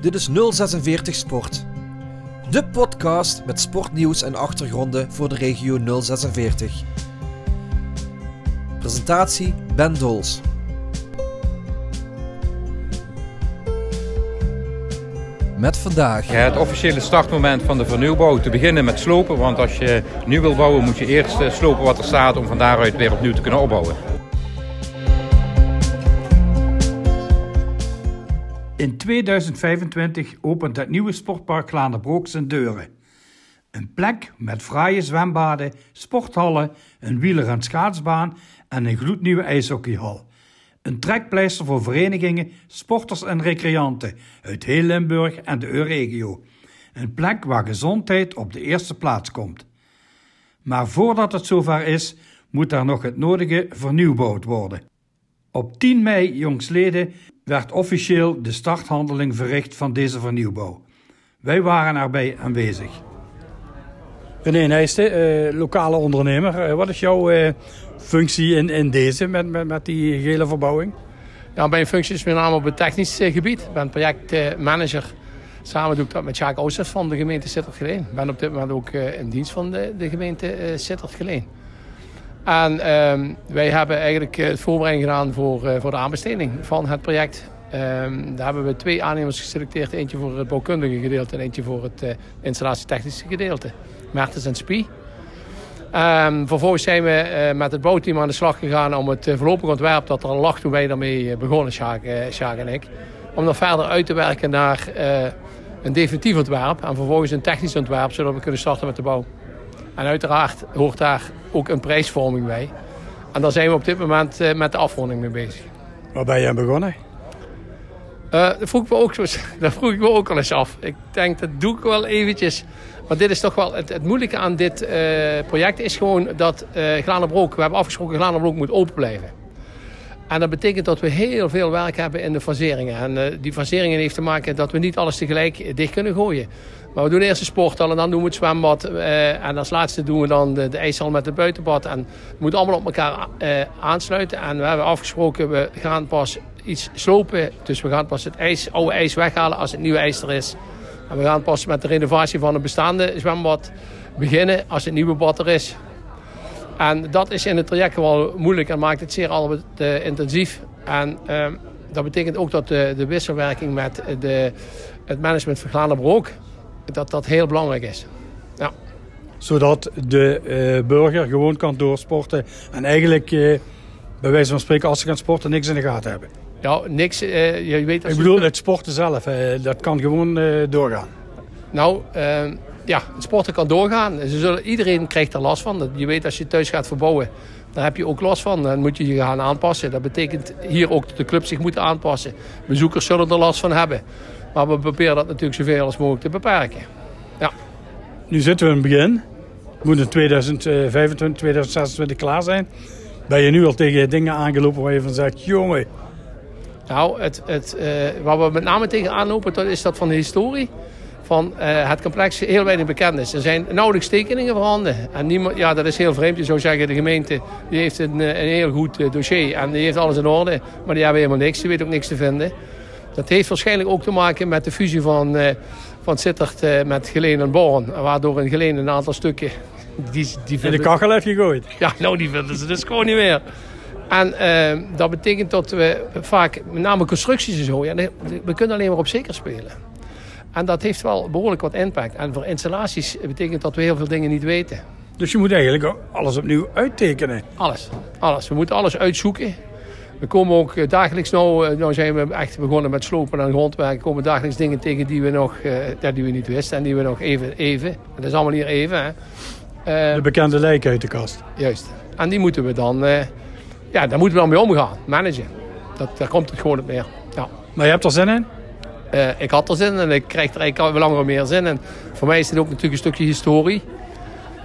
Dit is 046 Sport. De podcast met sportnieuws en achtergronden voor de regio 046. Presentatie Ben Dols. Met vandaag. Het officiële startmoment van de vernieuwbouw te beginnen met slopen. Want als je nieuw wil bouwen moet je eerst eh, slopen wat er staat om van daaruit weer opnieuw te kunnen opbouwen. In 2025 opent het nieuwe sportpark Glaanderbroek zijn deuren. Een plek met fraaie zwembaden, sporthallen, een wieler- en schaatsbaan en een gloednieuwe ijshockeyhal. Een trekpleister voor verenigingen, sporters en recreanten uit heel Limburg en de Euregio. Een plek waar gezondheid op de eerste plaats komt. Maar voordat het zover is, moet er nog het nodige vernieuwbouwd worden. Op 10 mei jongsleden werd officieel de starthandeling verricht van deze vernieuwbouw. Wij waren erbij aanwezig. René Nijsten, eh, lokale ondernemer. Eh, wat is jouw eh, functie in, in deze met, met, met die gele verbouwing? Nou, mijn functie is met name op het technisch eh, gebied. Ik ben projectmanager. Samen doe ik dat met Jacques Oosters van de gemeente Sittard-Geleen. Ik ben op dit moment ook eh, in dienst van de, de gemeente Sittard-Geleen. En ehm, wij hebben eigenlijk het voorbereiding gedaan voor, voor de aanbesteding van het project. Um, daar hebben we twee aannemers geselecteerd. Eentje voor het bouwkundige gedeelte en eentje voor het uh, installatietechnische gedeelte. Mertens en Spie. Um, vervolgens zijn we met het bouwteam aan de slag gegaan om het voorlopig ontwerp dat er al lag toen wij daarmee begonnen, Sjaak, Sjaak en ik. Om dat verder uit te werken naar een definitief ontwerp en vervolgens een technisch ontwerp, zodat we kunnen starten met de bouw. En uiteraard hoort daar ook een prijsvorming bij. En daar zijn we op dit moment met de afronding mee bezig. Waar ben je aan begonnen? Uh, dat, vroeg ik me ook, dat vroeg ik me ook al eens af. Ik denk, dat doe ik wel eventjes. Maar dit is toch wel het, het moeilijke aan dit uh, project is gewoon dat uh, Glanenbroek, we hebben afgesproken Glanenbroek moet open blijven. En dat betekent dat we heel veel werk hebben in de faseringen. En uh, die faseringen heeft te maken dat we niet alles tegelijk dicht kunnen gooien. Maar we doen eerst de sporthal en dan doen we het zwembad. en als laatste doen we dan de, de ijshal met het buitenbad. En het moet allemaal op elkaar aansluiten. En we hebben afgesproken, we gaan pas iets slopen. Dus we gaan pas het ijs, oude ijs weghalen als het nieuwe ijs er is. En we gaan pas met de renovatie van een bestaande zwembad beginnen als het nieuwe bad er is. En dat is in het traject wel moeilijk en maakt het zeer al uh, intensief. En uh, dat betekent ook dat de, de wisselwerking met de, het management van Glanenbroek, dat dat heel belangrijk is. Ja. Zodat de uh, burger gewoon kan doorsporten en eigenlijk bij wijze van spreken als ze gaan sporten niks in de gaten hebben. Ja, niks. Je weet ik bedoel, het sporten zelf, dat kan gewoon doorgaan. Nou, ja, het sporten kan doorgaan. Ze zullen, iedereen krijgt er last van. Je weet, als je thuis gaat verbouwen, daar heb je ook last van. Dan moet je je gaan aanpassen. Dat betekent hier ook dat de club zich moeten aanpassen. Bezoekers zullen er last van hebben. Maar we proberen dat natuurlijk zoveel als mogelijk te beperken. Ja. Nu zitten we in het begin. Het moet in 2025, 2026 klaar zijn. Ben je nu al tegen dingen aangelopen waar je van zegt... jongen, nou, het, het, uh, waar we met name tegenaan lopen, dat is dat van de historie. Van uh, het complex heel weinig bekend is. Er zijn nauwelijks tekeningen voorhanden. En niemand, ja, dat is heel vreemd. Je zou zeggen, de gemeente die heeft een, een heel goed uh, dossier. En die heeft alles in orde. Maar die hebben helemaal niks. Die weet ook niks te vinden. Dat heeft waarschijnlijk ook te maken met de fusie van, uh, van Sittard met Geleen en Born. Waardoor in Geleen een aantal stukken... Die, die vinden... In de kachel heeft gegooid. Ja, nou die vinden ze dus gewoon niet meer. En uh, dat betekent dat we vaak, met name constructies en zo, ja, we kunnen alleen maar op zeker spelen. En dat heeft wel behoorlijk wat impact. En voor installaties betekent dat we heel veel dingen niet weten. Dus je moet eigenlijk alles opnieuw uittekenen? Alles, alles. We moeten alles uitzoeken. We komen ook dagelijks, nou, nou zijn we echt begonnen met slopen en grondwerk. komen dagelijks dingen tegen die we nog uh, die we niet wisten en die we nog even, even. Dat is allemaal hier even. Hè. De bekende lijken uit de kast. Juist. En die moeten we dan ja, daar moeten we dan mee omgaan, managen. Dat, daar komt het gewoon op neer. Ja. Maar je hebt er zin in? Uh, ik had er zin in en ik krijg er eigenlijk al langer meer zin in. Voor mij is dit ook natuurlijk een stukje historie.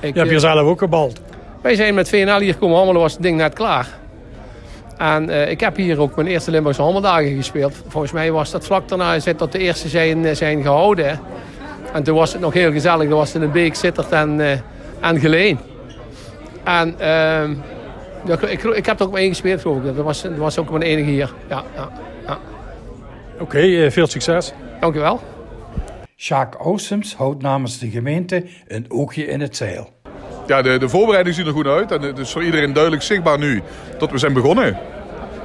Ik, je hebt jezelf ook gebald. Wij zijn met VNL hier gekomen handelen, was het ding net klaar. En uh, ik heb hier ook mijn eerste Limburgse handeldagen gespeeld. Volgens mij was dat vlak daarna dat de eerste zijn, zijn gehouden. En toen was het nog heel gezellig. Toen was het in een beek Sittert en, uh, en Geleen. En... Uh, ja, ik, ik heb er ook maar één gespeeld, geloof ik. Dat was, dat was ook mijn enige hier. Ja, ja. Oké, okay, veel succes. Dank u wel. Sjaak Oosems houdt namens de gemeente een oogje in het zeil. Ja, de, de voorbereiding ziet er goed uit. En het is voor iedereen duidelijk zichtbaar nu dat we zijn begonnen.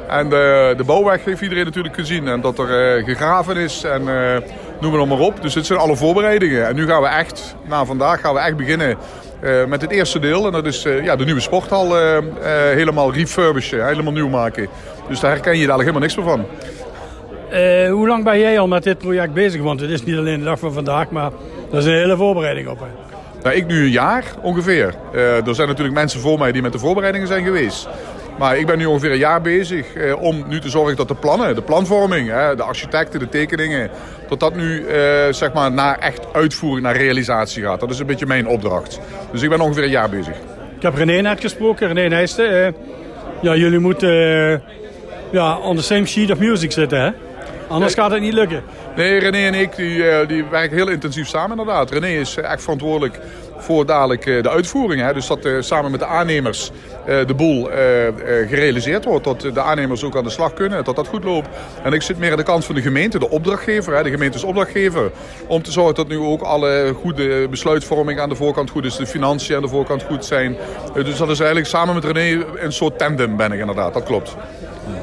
En de, de bouwweg heeft iedereen natuurlijk gezien. En dat er uh, gegraven is en uh, noem het maar op. Dus dit zijn alle voorbereidingen. En nu gaan we echt, na vandaag gaan we echt beginnen uh, met het eerste deel. En dat is ja, de nieuwe sporthal helemaal refurbishen, helemaal nieuw maken. Dus daar herken je dadelijk helemaal niks meer van. Hoe lang ben jij al met dit project bezig? Want het is niet alleen de dag van vandaag, maar er is een hele voorbereiding op. Hè? Nou, ik nu een jaar ongeveer. er zijn natuurlijk mensen voor mij die met de voorbereidingen zijn geweest. Maar ik ben nu ongeveer een jaar bezig eh, om nu te zorgen dat de plannen, de planvorming, hè, de architecten, de tekeningen, dat dat nu eh, zeg maar naar echt uitvoering, naar realisatie gaat. Dat is een beetje mijn opdracht. Dus ik ben ongeveer een jaar bezig. Ik heb René net gesproken, René Nijsten. Ja, jullie moeten ja, on the same sheet of music zitten, hè? Anders gaat het niet lukken. Nee, René en ik die, die werken heel intensief samen inderdaad. René is echt verantwoordelijk voor dadelijk de uitvoering. Hè? Dus dat samen met de aannemers eh, de boel eh, eh, gerealiseerd wordt. Dat de aannemers ook aan de slag kunnen, dat dat goed loopt. En ik zit meer aan de kant van de gemeente, de opdrachtgever. De gemeente is opdrachtgever. Om te zorgen dat nu ook alle goede besluitvorming aan de voorkant goed is. De financiën aan de voorkant goed zijn. Dus dat is eigenlijk samen met René een soort tandem ben ik inderdaad. Dat klopt.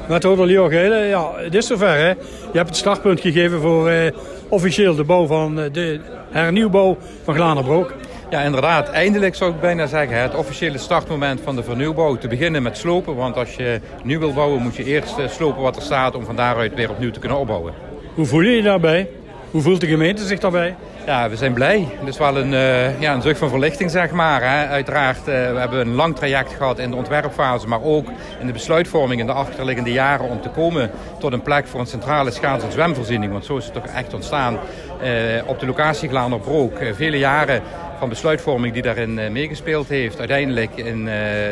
Met Hotel Jorgele, ja, het is zover hè. Je hebt het startpunt gegeven voor eh, officieel de bouw van de hernieuwbouw van Glanerbroek. Ja, inderdaad. Eindelijk zou ik bijna zeggen. Het officiële startmoment van de vernieuwbouw. Te beginnen met slopen. Want als je nu wil bouwen moet je eerst eh, slopen wat er staat... om van daaruit weer opnieuw te kunnen opbouwen. Hoe voel je je daarbij? Hoe voelt de gemeente zich daarbij? Ja, we zijn blij. Het is wel een, uh, ja, een zucht van verlichting, zeg maar. Hè. Uiteraard, uh, we hebben een lang traject gehad in de ontwerpfase... maar ook in de besluitvorming in de achterliggende jaren... om te komen tot een plek voor een centrale schaats- en zwemvoorziening. Want zo is het toch echt ontstaan uh, op de locatie Glanerbroek. vele jaren van besluitvorming die daarin meegespeeld heeft. Uiteindelijk in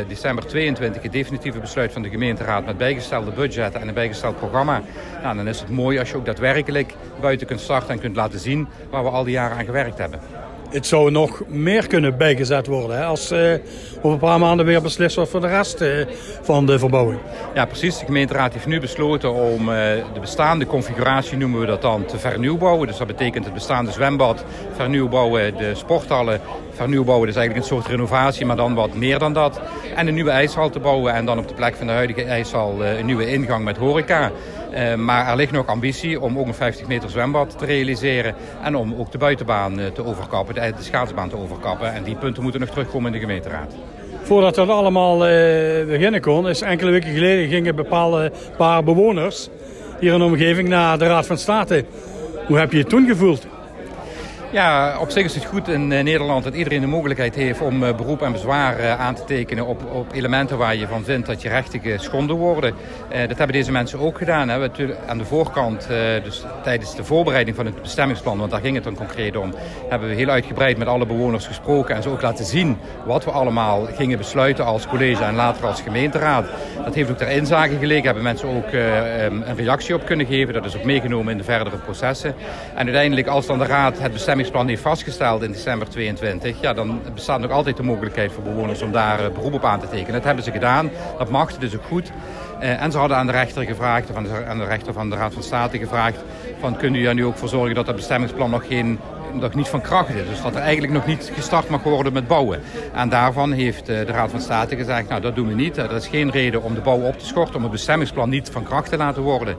december 22 het definitieve besluit van de gemeenteraad met bijgestelde budgetten en een bijgesteld programma. Nou, dan is het mooi als je ook daadwerkelijk buiten kunt starten en kunt laten zien waar we al die jaren aan gewerkt hebben het zou nog meer kunnen bijgezet worden. Hè, als uh, over een paar maanden weer beslist wordt voor de rest uh, van de verbouwing. Ja, precies. De gemeenteraad heeft nu besloten om uh, de bestaande configuratie, noemen we dat dan, te vernieuwbouwen. Dus dat betekent het bestaande zwembad vernieuwbouwen, de sporthallen vernieuwbouwen. Dus eigenlijk een soort renovatie, maar dan wat meer dan dat. En een nieuwe ijshal te bouwen en dan op de plek van de huidige ijshal een nieuwe ingang met horeca. Uh, maar er ligt nog ambitie om ook een 50 meter zwembad te realiseren. En om ook de buitenbaan uh, te overkappen, de, schaatsbaan te overkappen. En die punten moeten nog terugkomen in de gemeenteraad. Voordat dat allemaal uh, beginnen kon, is enkele weken geleden gingen bepaalde paar bewoners hier in de omgeving naar de Raad van State. Hoe heb je je toen gevoeld? Ja, op zich is het goed in Nederland dat iedereen de mogelijkheid heeft om beroep en bezwaar aan te tekenen op, op elementen waar je van vindt dat je rechten geschonden worden. dat hebben deze mensen ook gedaan. Hè. Aan de voorkant, dus tijdens de voorbereiding van het bestemmingsplan, want daar ging het dan concreet om, hebben we heel uitgebreid met alle bewoners gesproken en ze ook laten zien wat we allemaal gingen besluiten als college en later als gemeenteraad. Dat heeft ook ter inzage gelegen, hebben mensen ook een reactie op kunnen geven. Dat is ook meegenomen in de verdere processen. En uiteindelijk als dan de raad het bestemmingsplan bestemmingsplan heeft vastgesteld in december 22... Ja, dan bestaat nog altijd de mogelijkheid voor bewoners om daar uh, beroep op aan te tekenen. Dat hebben ze gedaan. Dat mag, dat is ook goed. Uh, en ze hadden aan de rechter gevraagd, of aan de, rechter van de Raad van State gevraagd... van kunt u er nu ook voor zorgen dat dat bestemmingsplan nog geen nog niet van kracht is. Dus dat er eigenlijk nog niet gestart mag worden met bouwen. En daarvan heeft eh, de Raad van State gezegd, nou dat doen we niet. Dat is geen reden om de bouw op te schorten, om het bestemmingsplan niet van kracht te laten worden.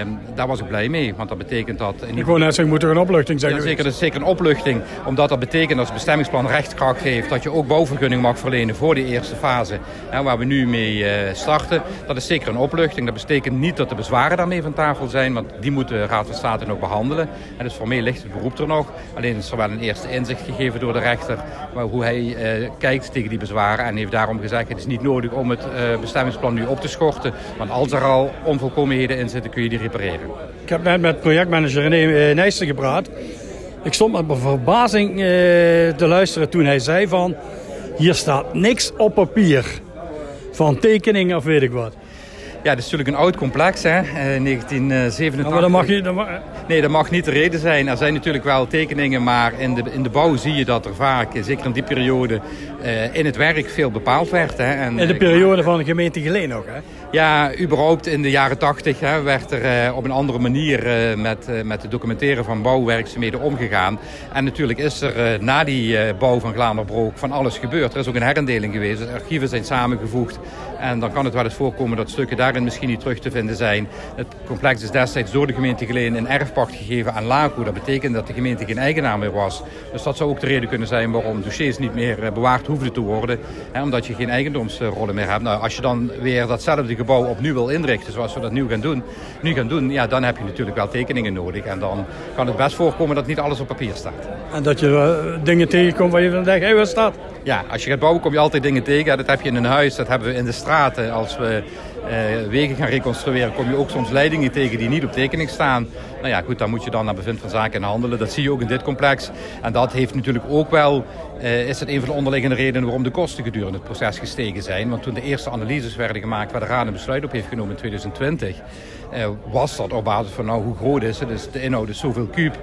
Um, daar was ik blij mee, want dat betekent dat... Ik wou net zeggen, moet er een opluchting zijn ja, zeker, dat is zeker een opluchting, omdat dat betekent dat het bestemmingsplan rechtskracht geeft, dat je ook bouwvergunning mag verlenen voor de eerste fase, hè, waar we nu mee uh, starten. Dat is zeker een opluchting. Dat betekent niet dat de bezwaren daarmee van tafel zijn, want die moet de Raad van State nog behandelen. En dus formeel ligt het beroep er nog. Alleen is er wel een eerste inzicht gegeven door de rechter, maar hoe hij uh, kijkt tegen die bezwaren en heeft daarom gezegd, het is niet nodig om het uh, bestemmingsplan nu op te schorten, want als er al onvolkomenheden in zitten, kun je die repareren. Ik heb net met projectmanager René Nijsten gepraat. Ik stond met verbazing uh, te luisteren toen hij zei van... hier staat niks op papier. Van tekeningen of weet ik wat. Ja, het is natuurlijk een oud complex, hè. 1987. Ja, maar dat mag je... Dat mag... Nee, dat mag niet de reden zijn. Er zijn natuurlijk wel tekeningen, maar in de, in de bouw zie je dat er vaak, zeker in die periode, in het werk veel bepaald werd. Hè. En, in de periode van de gemeente Geleen ook, hè? Ja, überhaupt in de jaren tachtig werd er op een andere manier met, met het documenteren van bouwwerkzaamheden omgegaan. En natuurlijk is er na die bouw van Glaanderbroek van alles gebeurd. Er is ook een herindeling geweest. Archieven zijn samengevoegd. En dan kan het wel eens voorkomen dat stukken daarin misschien niet terug te vinden zijn. Het complex is destijds door de gemeente Geleen in erfpacht gegeven aan LACO. Dat betekent dat de gemeente geen eigenaar meer was. Dus dat zou ook de reden kunnen zijn waarom dossiers niet meer bewaard hoefden te worden. Hè, omdat je geen eigendomsrollen meer hebt. Nou, als je dan weer datzelfde gebouw opnieuw wil inrichten zoals we dat nu gaan doen, nu gaan doen ja, dan heb je natuurlijk wel tekeningen nodig. En dan kan het best voorkomen dat niet alles op papier staat. En dat je uh, dingen tegenkomt waar je van denkt, hé, wat staat? Ja, als je gaat bouwen kom je altijd dingen tegen. Dat heb je in een huis, dat hebben we in de straten. Als we uh, wegen gaan reconstrueren, kom je ook soms leidingen tegen die niet op tekening staan. Nou ja, goed, dan moet je dan naar bevind van zaken handelen. Dat zie je ook in dit complex. En dat heeft natuurlijk ook wel, uh, is het een van de onderliggende redenen waarom de kosten gedurende het proces gestegen zijn. Want toen de eerste analyses werden gemaakt, waar de Raad een besluit op heeft genomen in 2020, uh, was dat op basis van nou, hoe groot is het? Dus de inhoud is zoveel kuub,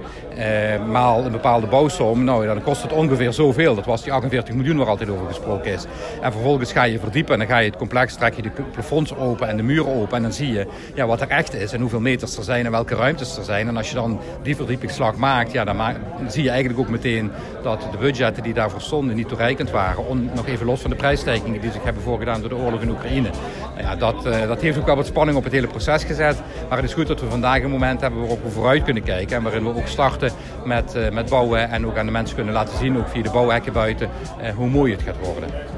maal een bepaalde bouwsom. Nou, dan kost het ongeveer zoveel. Dat was die 48 miljoen waar altijd over gesproken is. En vervolgens ga je verdiepen en dan ga je het complex, trek je de plafonds open en de muren open. En dan zie je ja, wat er echt is en hoeveel meters er zijn en welke ruimtes er zijn. En als je dan die verdiepingsslag maakt, ja, dan, dan zie je eigenlijk ook meteen dat de budgetten die daarvoor stonden niet toereikend waren. On, nog even los van de prijsstijgingen die zich hebben voorgedaan door de oorlog in Oekraïne. Nou ja, dat, uh, dat heeft ook wel wat spanning op het hele proces gezet. Maar het is goed dat we vandaag een moment hebben waarop we vooruit kunnen kijken. En waarin we ook starten met, uh, met bouwen en ook aan de mensen kunnen laten zien, ook via de bouwhekken buiten, uh, hoe mooi het gaat worden.